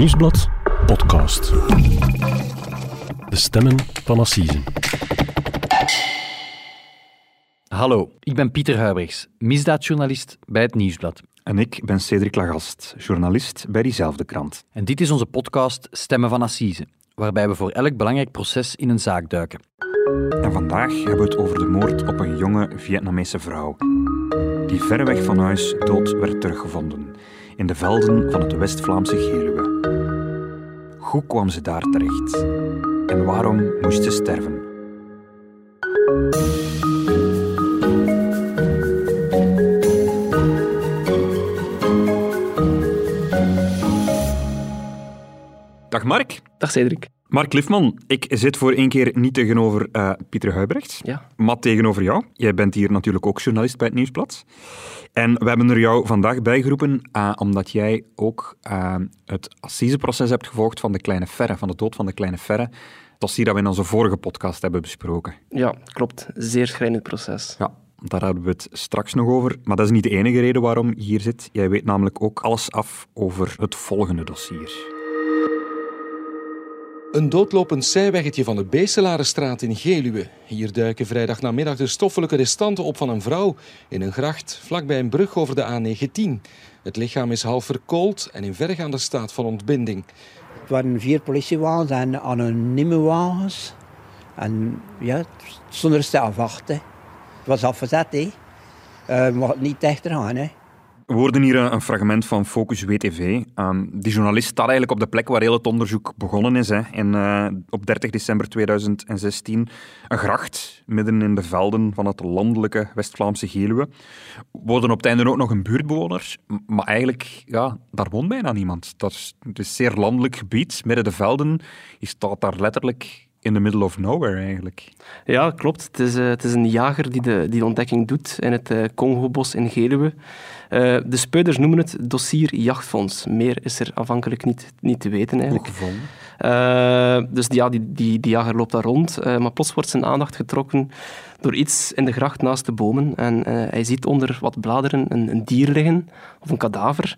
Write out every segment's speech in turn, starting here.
Nieuwsblad podcast. De stemmen van Assise. Hallo, ik ben Pieter Huibrechts, misdaadjournalist bij het Nieuwsblad. En ik ben Cedric Lagast, journalist bij diezelfde krant. En dit is onze podcast Stemmen van Assise, waarbij we voor elk belangrijk proces in een zaak duiken. En vandaag hebben we het over de moord op een jonge Vietnamese vrouw, die ver weg van huis dood werd teruggevonden, in de velden van het West-Vlaamse Geluwe. Hoe kwam ze daar terecht? En waarom moest ze sterven? Dag Mark. Dag Cedric. Mark Lifman, ik zit voor één keer niet tegenover uh, Pieter Huibrecht, Ja. maar tegenover jou. Jij bent hier natuurlijk ook journalist bij het Nieuwsblad. En we hebben er jou vandaag bijgeroepen uh, omdat jij ook uh, het assiseproces hebt gevolgd van de Kleine Ferre, van de dood van de Kleine Ferre. Hier dat we in onze vorige podcast hebben besproken. Ja, klopt. Zeer schrijnend proces. Ja, daar hebben we het straks nog over. Maar dat is niet de enige reden waarom je hier zit. Jij weet namelijk ook alles af over het volgende dossier. Een doodlopend zijweggetje van de Beeselarenstraat in Geluwe. Hier duiken vrijdag namiddag de stoffelijke restanten op van een vrouw in een gracht vlakbij een brug over de A19. Het lichaam is half verkoold en in vergaande staat van ontbinding. Het waren vier politiewagens en anonieme wagens. En ja, zonder stelvacht. Hè. Het was afgezet, hè. Uh, mocht niet dichter gaan, hè. We hoorden hier een fragment van Focus WTV. Um, die journalist staat eigenlijk op de plek waar heel het onderzoek begonnen is. Hè. En, uh, op 30 december 2016 een gracht midden in de velden van het landelijke West-Vlaamse Geluwe. Worden op het einde ook nog een buurtbewoner. Maar eigenlijk, ja, daar woont bijna niemand. Dat is, het is een zeer landelijk gebied, midden de velden. Je staat daar letterlijk in the middle of nowhere eigenlijk. Ja, klopt. Het is, uh, het is een jager die de, die de ontdekking doet in het uh, Congobos in Geluwe. Uh, de speuders noemen het dossier jachtfonds. Meer is er afhankelijk niet, niet te weten eigenlijk. Gevonden. dus ja, die, die, die jager loopt daar rond, maar plots wordt zijn aandacht getrokken door iets in de gracht naast de bomen. En hij ziet onder wat bladeren een, een dier liggen, of een kadaver.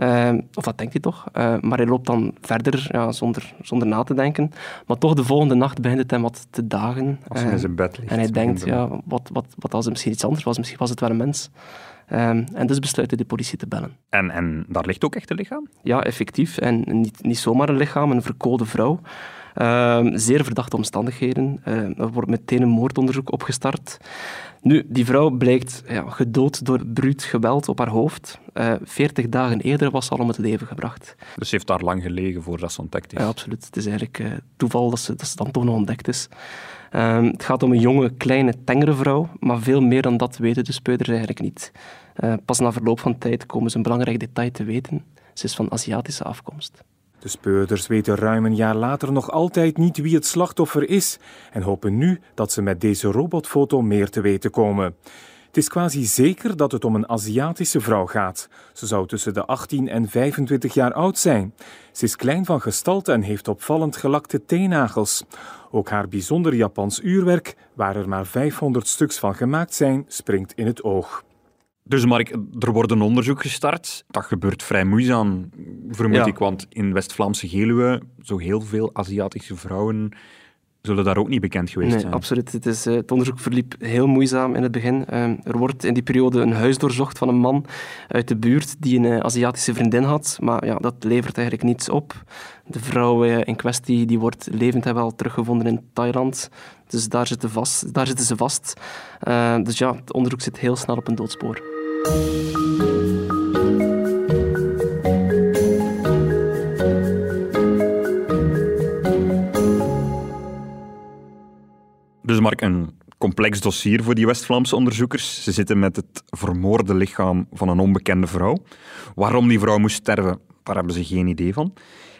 Uh, of dat denkt hij toch. Uh, maar hij loopt dan verder ja, zonder, zonder na te denken. Maar toch de volgende nacht begint het hem wat te dagen. Als hij in zijn bed ligt. En hij denkt, ja, wat, wat, wat als het misschien iets anders was? Misschien was het wel een mens. Um, en dus besluit hij de politie te bellen. En, en daar ligt ook echt een lichaam? Ja, effectief. En niet, niet zomaar een lichaam, een verkoolde vrouw. Uh, zeer verdachte omstandigheden. Uh, er wordt meteen een moordonderzoek opgestart. Nu, die vrouw blijkt ja, gedood door bruut geweld op haar hoofd. Uh, 40 dagen eerder was ze al om het leven gebracht. Dus ze heeft daar lang gelegen voordat ze ontdekt is? Ja, absoluut. Het is eigenlijk uh, toeval dat ze, dat ze dan toch nog ontdekt is. Uh, het gaat om een jonge, kleine, tengere vrouw, maar veel meer dan dat weten de speuders eigenlijk niet. Pas na verloop van tijd komen ze een belangrijk detail te weten. Ze is van Aziatische afkomst. De speurders weten ruim een jaar later nog altijd niet wie het slachtoffer is en hopen nu dat ze met deze robotfoto meer te weten komen. Het is quasi zeker dat het om een Aziatische vrouw gaat. Ze zou tussen de 18 en 25 jaar oud zijn. Ze is klein van gestalte en heeft opvallend gelakte teennagels. Ook haar bijzonder Japans uurwerk, waar er maar 500 stuks van gemaakt zijn, springt in het oog. Dus Mark, er wordt een onderzoek gestart. Dat gebeurt vrij moeizaam, vermoed Ja. ik. Want in West-Vlaamse Geluwe, zo heel veel Aziatische vrouwen zullen daar ook niet bekend geweest Nee, zijn. absoluut. Het, is, eh, het onderzoek verliep heel moeizaam in het begin. Ehm, er wordt in die periode een huis doorzocht van een man uit de buurt die een eh, Aziatische vriendin had, maar ja, dat levert eigenlijk niets op. De vrouw eh, in kwestie die wordt levend en wel teruggevonden in Thailand, dus daar zitten, vast, daar zitten ze vast. Eh, dus ja, het onderzoek zit heel snel op een doodspoor. Dus Mark, een complex dossier voor die West-Vlaamse onderzoekers. Ze zitten met het vermoorde lichaam van een onbekende vrouw. Waarom die vrouw moest sterven, daar hebben ze geen idee van.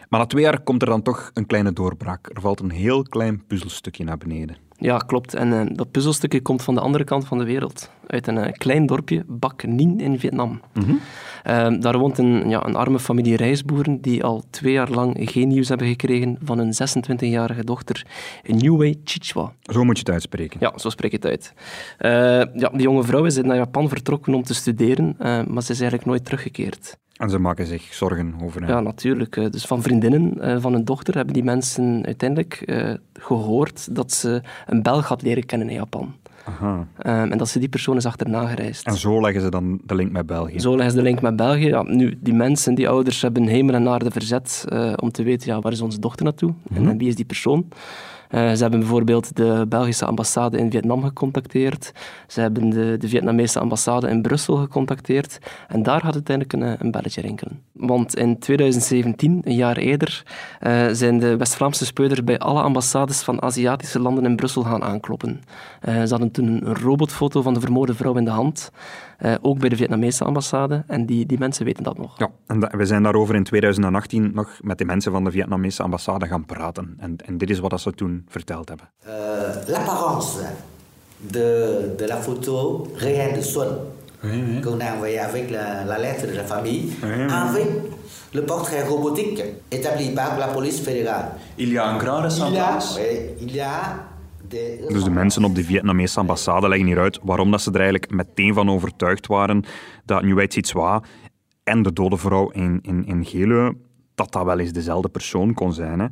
Maar na twee jaar komt er dan toch een kleine doorbraak. Er valt een heel klein puzzelstukje naar beneden. Ja, klopt. En eh, dat puzzelstukje komt van de andere kant van de wereld. Uit een eh, klein dorpje, Bac Ninh in Vietnam. Eh, daar woont een, ja, een arme familie reisboeren die al twee jaar lang geen nieuws hebben gekregen van hun 26-jarige dochter, Niue Chichwa. Zo moet je het uitspreken. Ja, zo spreek ik het uit. Eh, ja, die jonge vrouw is naar Japan vertrokken om te studeren, maar ze is eigenlijk nooit teruggekeerd. En ze maken zich zorgen over hem. Ja, natuurlijk. Dus van vriendinnen eh, van hun dochter hebben die mensen uiteindelijk eh, gehoord dat ze een Belg had leren kennen in Japan. Aha. Ehm, en dat ze die persoon is achterna gereisd. En zo leggen ze dan de link met België. Zo leggen ze de link met België. Ja, nu, die mensen, die ouders, hebben hemel en aarde verzet eh, om te weten, ja, waar is onze dochter naartoe? En, en wie is die persoon? Eh, ze hebben bijvoorbeeld de Belgische ambassade in Vietnam gecontacteerd. Ze hebben de, de Vietnamese ambassade in Brussel gecontacteerd. En daar gaat uiteindelijk een, een belletje rinkelen. Want in 2017, een jaar eerder, eh, zijn de West-Vlaamse speuders bij alle ambassades van Aziatische landen in Brussel gaan aankloppen. Eh, ze hadden toen een robotfoto van de vermoorde vrouw in de hand. Ook bij de Vietnamese ambassade. En die, die mensen weten dat nog. Ja, en we zijn daarover in 2018 nog met de mensen van de Vietnamese ambassade gaan praten. En, en dit is wat ze toen verteld hebben. Euh, l'apparence de, de la photo réelle de Sun qu'on a envoyée avec la, la lettre de la famille, avec le portrait robotique établi par la police fédérale. Il y a un grand ressemblance. oui, il y a des Dus de mensen op de Vietnamese ambassade leggen hieruit waarom dat ze er eigenlijk meteen van overtuigd waren dat Nguyen Thi Twa en de dode vrouw in, in, in Geluwe, dat dat wel eens dezelfde persoon kon zijn. Hè.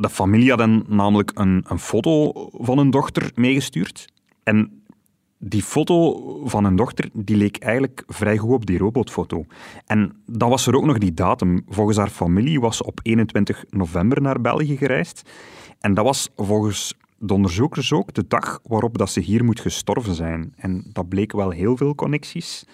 De familie had hen namelijk een, een foto van hun dochter meegestuurd. En die foto van hun dochter die leek eigenlijk vrij goed op die robotfoto. En dan was er ook nog die datum. Volgens haar familie was ze op 21 november naar België gereisd. En dat was volgens de onderzoekers ook de dag waarop dat ze hier moet gestorven zijn. En dat bleek wel heel veel connecties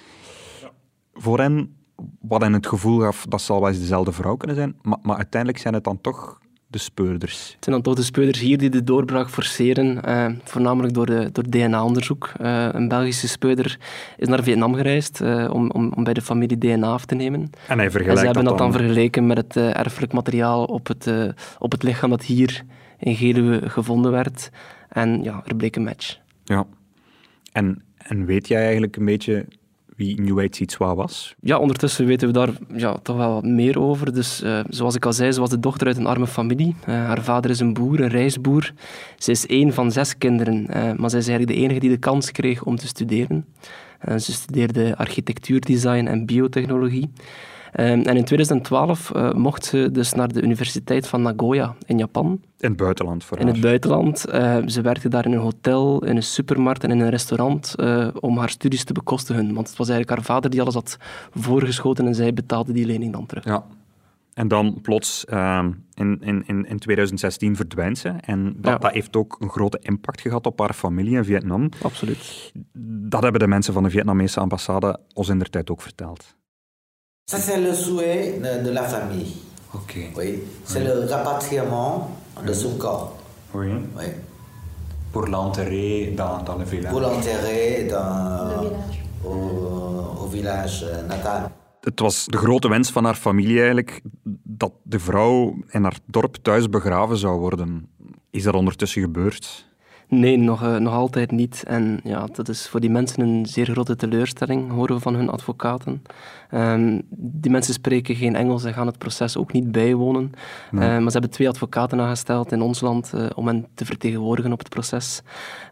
voor hen, wat hen het gevoel gaf dat ze al wel eens dezelfde vrouw kunnen zijn. Maar, maar uiteindelijk zijn het dan toch de speurders. Het zijn dan toch de speuders hier die de doorbraak forceren, eh, voornamelijk door, de, door DNA-onderzoek. Eh, een Belgische speuder is naar Vietnam gereisd eh, om, om, om bij de familie DNA af te nemen. En hij En vergelijkt ze hebben dat dan dan vergeleken met het eh, erfelijk materiaal op het, eh, op het lichaam dat hier in Geluwe gevonden werd. En ja, er bleek een match. Ja. En, en weet jij eigenlijk een beetje wie Nguyen Thi Twa was? Ja, ondertussen weten we daar ja, toch wel wat meer over. Dus eh, zoals ik al zei, ze was de dochter uit een arme familie. Eh, haar vader is een boer, een reisboer. Ze is één van zes kinderen, eh, maar zij is eigenlijk de enige die de kans kreeg om te studeren. Ze studeerde architectuurdesign en biotechnologie. Eh, en in 2012 eh, mocht ze dus naar de Universiteit van Nagoya in Japan. In het buitenland voor In haar. het buitenland. Eh, ze werkte daar in een hotel, in een supermarkt en in een restaurant eh, om haar studies te bekostigen. Want het was eigenlijk haar vader die alles had voorgeschoten en zij betaalde die lening dan terug. Ja. En dan plots ehm, in, in, in, in 2016 verdwijnt ze. En dat, Ja. dat heeft ook een grote impact gehad op haar familie in Vietnam. Absoluut. Dat hebben de mensen van de Vietnamese ambassade ons in der tijd ook verteld. Ça, c'est le souhait de, de la famille. Ok. Oui, c'est le rapatriement de son corps. Oui. Oui. Pour l'enterrer dans, dans le village. Pour l'enterrer dans, au, au village natal. Het was de grote wens van haar familie eigenlijk dat de vrouw in haar dorp thuis begraven zou worden. Is dat ondertussen gebeurd? Nee, nog, eh, nog altijd niet. En ja, dat is voor die mensen een zeer grote teleurstelling, horen we van hun advocaten. Ehm, die mensen spreken geen Engels en gaan het proces ook niet bijwonen. Eh, maar ze hebben twee advocaten aangesteld in ons land eh, om hen te vertegenwoordigen op het proces.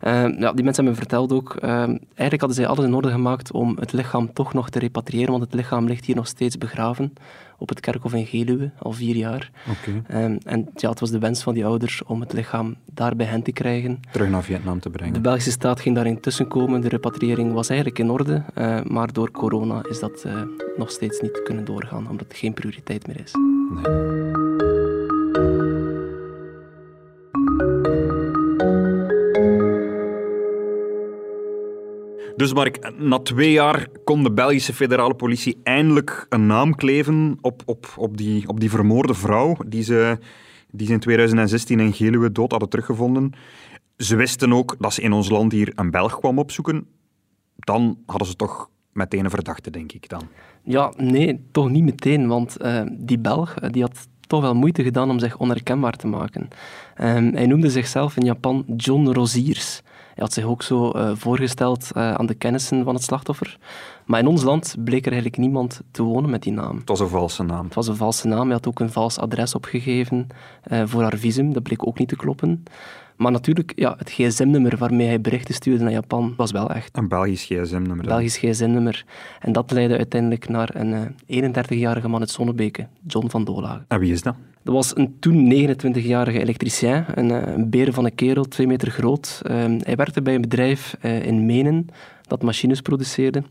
Ehm, ja, die mensen hebben me verteld ook, ehm, eigenlijk hadden zij alles in orde gemaakt om het lichaam toch nog te repatriëren, want het lichaam ligt hier nog steeds begraven op het kerkhof in Geluwe, al vier jaar. Oké. Ehm, en ja, het was de wens van die ouders om het lichaam daar bij hen te krijgen. Terug naar Vietnam te De brengen. Belgische staat ging daarin tussenkomen. De repatriëring was eigenlijk in orde, eh, maar door corona is dat eh, nog steeds niet kunnen doorgaan, omdat het geen prioriteit meer is. Dus Mark, na twee jaar kon de Belgische federale politie eindelijk een naam kleven op, op, op, die, op die vermoorde vrouw die ze, die ze in 2016 in Geluwe dood hadden teruggevonden. Ze wisten ook dat ze in ons land hier een Belg kwam opzoeken. Dan hadden ze toch meteen een verdachte, denk ik dan. Ja, nee, toch niet meteen, want eh, die Belg eh, die had toch wel moeite gedaan om zich onherkenbaar te maken. Ehm, hij noemde zichzelf in Japan John Rosiers. Hij had zich ook zo eh, voorgesteld eh, aan de kennissen van het slachtoffer. Maar in ons land bleek er eigenlijk niemand te wonen met die naam. Het was een valse naam. Het was een valse naam. Hij had ook een vals adres opgegeven eh, voor haar visum. Dat bleek ook niet te kloppen. Maar natuurlijk, ja, het gsm-nummer waarmee hij berichten stuurde naar Japan was wel echt. Een Belgisch gsm-nummer. Belgisch gsm-nummer. En dat leidde uiteindelijk naar een eh, 31-jarige man uit Zonnebeke, John van Doolagen. En wie is dat? Dat was een toen 29-jarige elektricien, een, eh, een beer van een kerel, twee meter groot. Ehm, hij werkte bij een bedrijf eh, in Menen dat machines produceerde.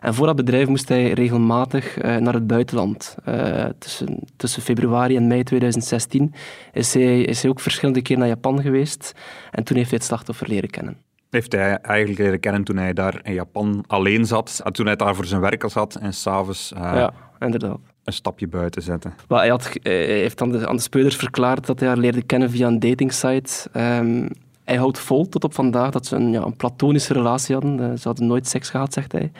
En voor dat bedrijf moest hij regelmatig eh, naar het buitenland. Eh, tussen, tussen februari en mei 2016 is hij, is hij ook verschillende keer naar Japan geweest. En toen heeft hij het slachtoffer leren kennen. Heeft hij eigenlijk leren kennen toen hij daar in Japan alleen zat. En toen hij daar voor zijn werk zat en s'avonds uh, Ja, inderdaad. een stapje buiten zette. Maar hij, had, hij heeft aan de, aan de speurders verklaard dat hij haar leerde kennen via een datingsite. Ehm, hij houdt vol tot op vandaag dat ze een, ja, een platonische relatie hadden. Eh, ze hadden nooit seks gehad, zegt hij.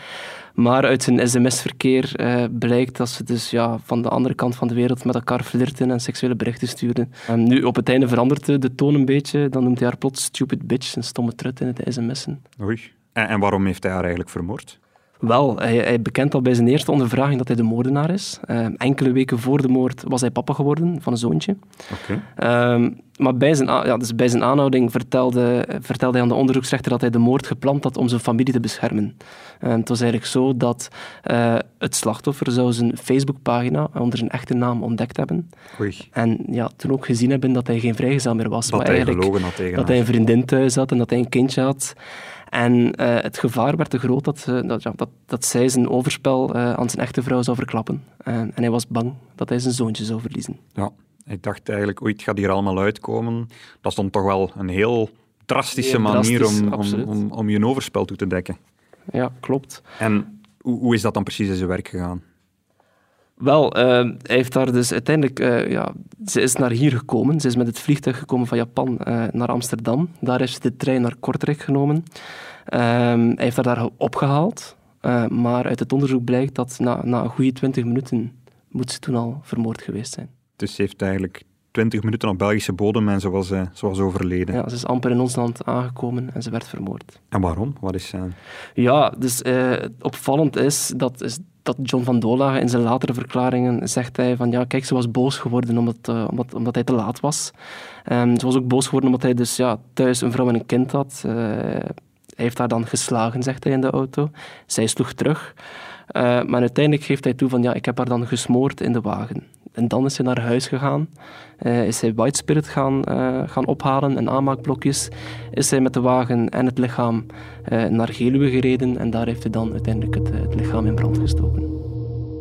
Maar uit zijn sms-verkeer eh, blijkt dat ze dus ja, van de andere kant van de wereld met elkaar flirten en seksuele berichten sturen. En nu, op het einde verandert de, de toon een beetje. Dan noemt hij haar plots stupid bitch, een stomme trut in het sms'en. Oei. En, en waarom heeft hij haar eigenlijk vermoord? Wel, hij, hij bekent al bij zijn eerste ondervraging dat hij de moordenaar is. Eh, enkele weken voor de moord was hij papa geworden van een zoontje. Oké. Ehm, maar bij zijn, ja, dus bij zijn aanhouding vertelde, vertelde hij aan de onderzoeksrechter dat hij de moord gepland had om zijn familie te beschermen. Ehm, het was eigenlijk zo dat eh, het slachtoffer zou zijn Facebookpagina onder zijn echte naam ontdekt hebben. Oei. En ja, toen ook gezien hebben dat hij geen vrijgezel meer was. Dat maar hij eigenlijk gelogen had tegen dat haar. hij een vriendin thuis had en dat hij een kindje had. En eh, het gevaar werd te groot dat, eh, dat, ja, dat, dat zij zijn overspel eh, aan zijn echte vrouw zou verklappen. En, en hij was bang dat hij zijn zoontje zou verliezen. Ja. Ik dacht eigenlijk, oei, het gaat hier allemaal uitkomen. Dat dan toch wel een heel drastische Heel manier drastisch, om, om, om, om je overspel toe te dekken. Ja, klopt. En hoe, hoe is dat dan precies in zijn werk gegaan? Wel, eh, hij heeft daar dus uiteindelijk... eh, ja, ze is naar hier gekomen. Ze is met het vliegtuig gekomen van Japan eh, naar Amsterdam. Daar heeft ze de trein naar Kortrijk genomen. Ehm, hij heeft haar daar opgehaald. Eh, maar uit het onderzoek blijkt dat na, na een goede 20 minuten moet ze toen al vermoord geweest zijn. Dus ze heeft eigenlijk 20 minuten op Belgische bodem en ze was, ze was overleden. Ja, ze is amper in ons land aangekomen en ze werd vermoord. En waarom? Wat is. Ja, dus eh, opvallend is dat, is dat John van Dolagen in zijn latere verklaringen zegt hij van ja, kijk, ze was boos geworden omdat, eh, omdat, omdat hij te laat was. Ehm, ze was ook boos geworden omdat hij dus ja, thuis een vrouw en een kind had. Eh, hij heeft haar dan geslagen, zegt hij in de auto. Zij sloeg terug. Eh, maar uiteindelijk geeft hij toe van ja, ik heb haar dan gesmoord in de wagen. En dan is hij naar huis gegaan, eh, is hij White Spirit gaan, eh, gaan ophalen en aanmaakblokjes. Is hij met de wagen en het lichaam eh, naar Geluwe gereden en daar heeft hij dan uiteindelijk het, het lichaam in brand gestoken.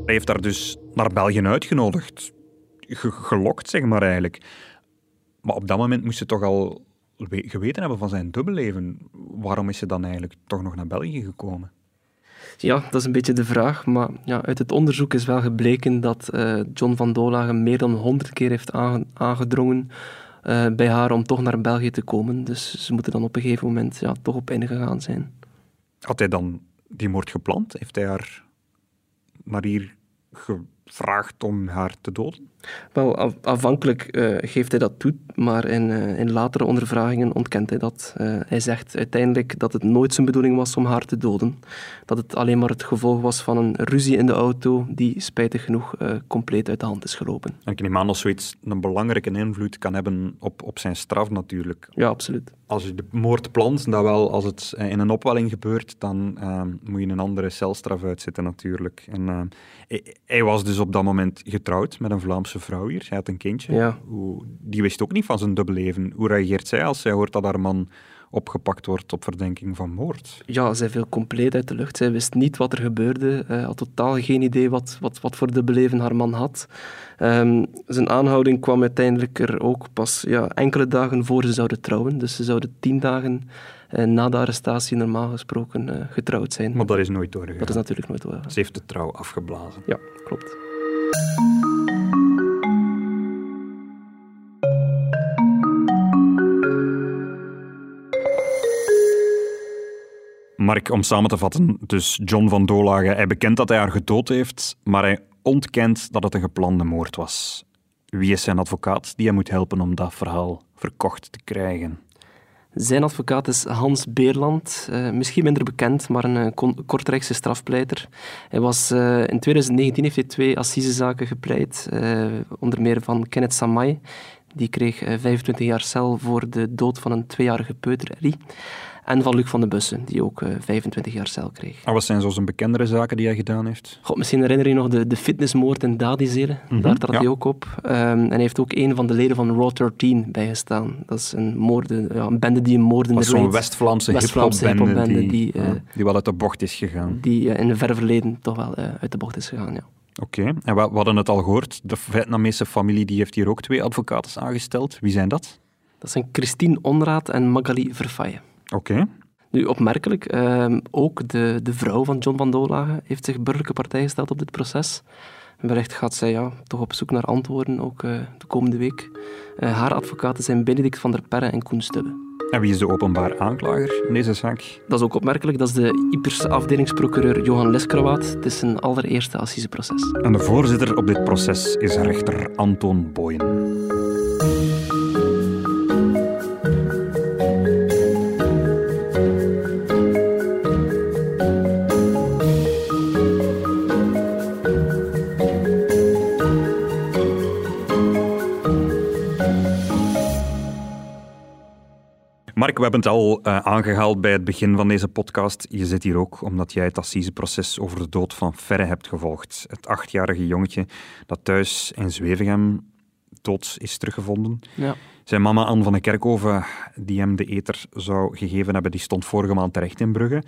Hij heeft haar dus naar België uitgenodigd. Ge- gelokt, zeg maar eigenlijk. Maar op dat moment moest ze toch al we- geweten hebben van zijn dubbelleven. Waarom is ze dan eigenlijk toch nog naar België gekomen? Ja, dat is een beetje de vraag. Maar ja, uit het onderzoek is wel gebleken dat eh, John van Dolagen meer dan honderd keer heeft aange- aangedrongen eh, bij haar om toch naar België te komen. Dus ze moeten dan op een gegeven moment ja, toch op ingegaan zijn. Had hij dan die moord gepland? Heeft hij haar naar hier gevraagd om haar te doden? Wel, af- afhankelijk eh, geeft hij dat toe, maar in, eh, in latere ondervragingen ontkent hij dat. Eh, hij zegt uiteindelijk dat het nooit zijn bedoeling was om haar te doden. Dat het alleen maar het gevolg was van een ruzie in de auto die spijtig genoeg compleet uit de hand is gelopen. En ik neem aan dat zoiets een belangrijke invloed kan hebben op, op zijn straf natuurlijk. Ja, absoluut. Als je de moord plant, dan wel als het in een opwelling gebeurt, dan moet je een andere celstraf uitzetten natuurlijk. En, hij, hij was dus op dat moment getrouwd met een Vlaamse vrouw hier. Zij had een kindje. Ja. Hoe, die wist ook niet van zijn dubbelleven. Hoe reageert zij als zij hoort dat haar man opgepakt wordt op verdenking van moord? Ja, zij viel compleet uit de lucht. Zij wist niet wat er gebeurde. eh had totaal geen idee wat, wat, wat voor de beleven haar man had. Ehm, zijn aanhouding kwam uiteindelijk er ook pas ja, enkele dagen voor ze zouden trouwen. Dus ze zouden tien dagen eh, na de arrestatie normaal gesproken eh, getrouwd zijn. Maar dat is nooit doorgegaan. Dat is natuurlijk nooit waar. Ze heeft de trouw afgeblazen. Ja, klopt. Mark, om samen te vatten, dus John van Dolagen, hij bekent dat hij haar gedood heeft, maar hij ontkent dat het een geplande moord was. Wie is zijn advocaat die hem moet helpen om dat verhaal verkocht te krijgen? Zijn advocaat is Hans Beerland, eh, misschien minder bekend, maar een Kortrijkse strafpleiter. Hij was, eh, in 2019 heeft hij twee assisezaken gepleit, onder meer van Kenneth Samai, Die kreeg 25 jaar cel voor de dood van een tweejarige peuter. En van Luc van den Bussen, die ook 25 jaar cel kreeg. En wat zijn zo zijn bekendere zaken die hij gedaan heeft? God, misschien herinner je nog de, de fitnessmoord in Dadizelen. Mm Daar trad hij ook op. Um, en hij heeft ook een van de leden van Raw 13 bijgestaan. Dat is een, moorden, ja, een bende die een moordende Dat is zo'n West-Vlaamse West hip-hop-bende hip die, die, uh, die wel uit de bocht is gegaan. Die uh, in het verre verleden toch wel uh, uit de bocht is gegaan, ja. Oké, okay. en we, we, hadden het al gehoord. De Vietnamese familie die heeft hier ook twee advocaten aangesteld. Wie zijn dat? Dat zijn Christine Onraad en Magali Verfaye. Oké. Okay. Nu, opmerkelijk, uh, ook de, de vrouw van John van Doorlagen heeft zich burgerlijke partij gesteld op dit proces. En wellicht gaat zij ja, toch op zoek naar antwoorden, ook uh, de komende week. Uh, haar advocaten zijn Benedict van der Perre en Koen Stubbe. En wie is de openbaar aanklager in deze zaak? Dat is ook opmerkelijk. Dat is de Ieperse afdelingsprocureur Johan Leskrawaat. Het is zijn allereerste assiseproces. En de voorzitter op dit proces is rechter Anton Boyen. Mark, we hebben het al uh, aangehaald bij het begin van deze podcast. Je zit hier ook omdat jij het assiseproces over de dood van Ferre hebt gevolgd. Het achtjarige jongetje dat thuis in Zwevegem dood is teruggevonden. Ja. Zijn mama Anne van de Kerkhoven, die hem de eter zou gegeven hebben, die stond vorige maand terecht in Brugge.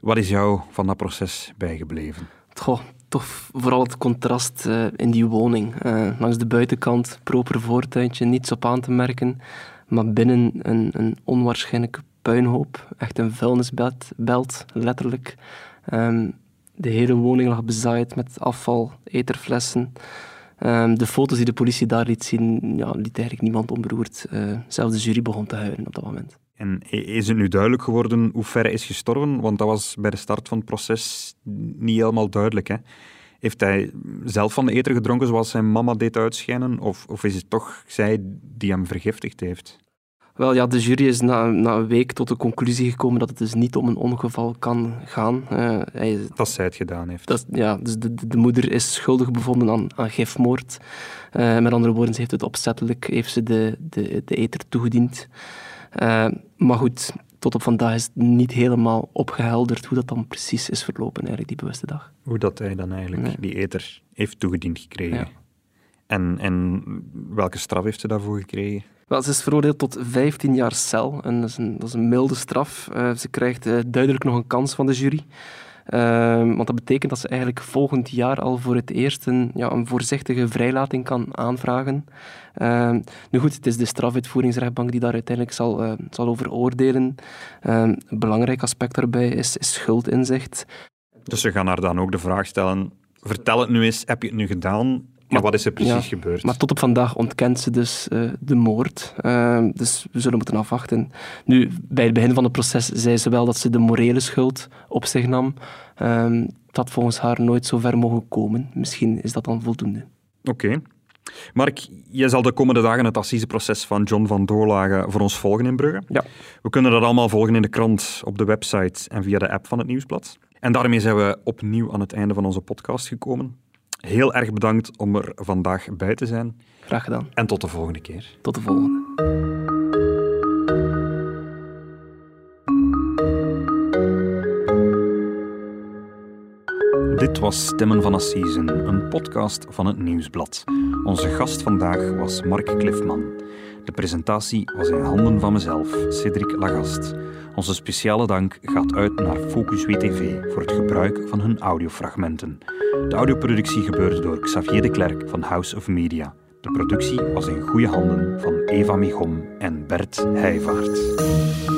Wat is jou van dat proces bijgebleven? Goh, toch vooral het contrast uh, in die woning. Uh, langs de buitenkant, proper voortuintje, niets op aan te merken maar binnen een, een onwaarschijnlijke puinhoop. Echt een vuilnisbelt, belt, letterlijk. Um, de hele woning lag bezaaid met afval, eterflessen. Um, de foto's die de politie daar liet zien, ja, liet eigenlijk niemand onberoerd. Uh, zelfs de jury begon te huilen op dat moment. En is het nu duidelijk geworden hoe ver hij is gestorven? Want dat was bij de start van het proces niet helemaal duidelijk. Hè? Heeft hij zelf van de eter gedronken zoals zijn mama deed uitschijnen? Of, of is het toch zij die hem vergiftigd heeft? Wel ja, de jury is na, na een week tot de conclusie gekomen dat het dus niet om een ongeval kan gaan. Uh, hij, dat zij het gedaan heeft. Dat, ja, dus de, de, de, moeder is schuldig bevonden aan, aan gifmoord. Uh, met andere woorden, ze heeft het opzettelijk, heeft ze de, de, de eter toegediend. Uh, maar goed, tot op vandaag is het niet helemaal opgehelderd hoe dat dan precies is verlopen, eigenlijk, die bewuste dag. Hoe dat hij dan eigenlijk nee. die eter heeft toegediend gekregen. Ja. En, en welke straf heeft ze daarvoor gekregen? Wel, ze is veroordeeld tot 15 jaar cel. En dat, is een, een milde straf. Uh, ze krijgt uh, duidelijk nog een kans van de jury. Uh, want dat betekent dat ze eigenlijk volgend jaar al voor het eerst een, ja, een voorzichtige vrijlating kan aanvragen. Ehm, nu goed, het is de strafuitvoeringsrechtbank die daar uiteindelijk zal, zal over oordelen. Ehm, een belangrijk aspect daarbij is, is schuldinzicht. Dus ze gaan haar dan ook de vraag stellen: vertel het nu eens, heb je het nu gedaan? Maar wat is er precies ja, gebeurd? Maar tot op vandaag ontkent ze dus uh, de moord. Uh, dus we zullen moeten afwachten. Nu, bij het begin van het proces zei ze wel dat ze de morele schuld op zich nam. Uh, dat volgens haar nooit zo ver mogen komen. Misschien is dat dan voldoende. Oké. Okay. Mark, jij zal de komende dagen het assiseproces van John van Doorlagen voor ons volgen in Brugge. Ja. We kunnen dat allemaal volgen in de krant, op de website en via de app van het Nieuwsblad. En daarmee zijn we opnieuw aan het einde van onze podcast gekomen. Heel erg bedankt om er vandaag bij te zijn. Graag gedaan. En tot de volgende keer. Tot de volgende. Dit was Stemmen van Assisen, een podcast van het Nieuwsblad. Onze gast vandaag was Mark Cliffman. De presentatie was in handen van mezelf, Cedric Lagast. Onze speciale dank gaat uit naar Focus WTV voor het gebruik van hun audiofragmenten. De audioproductie gebeurde door Xavier de Klerk van House of Media. De productie was in goede handen van Eva Michom en Bert Heijvaart.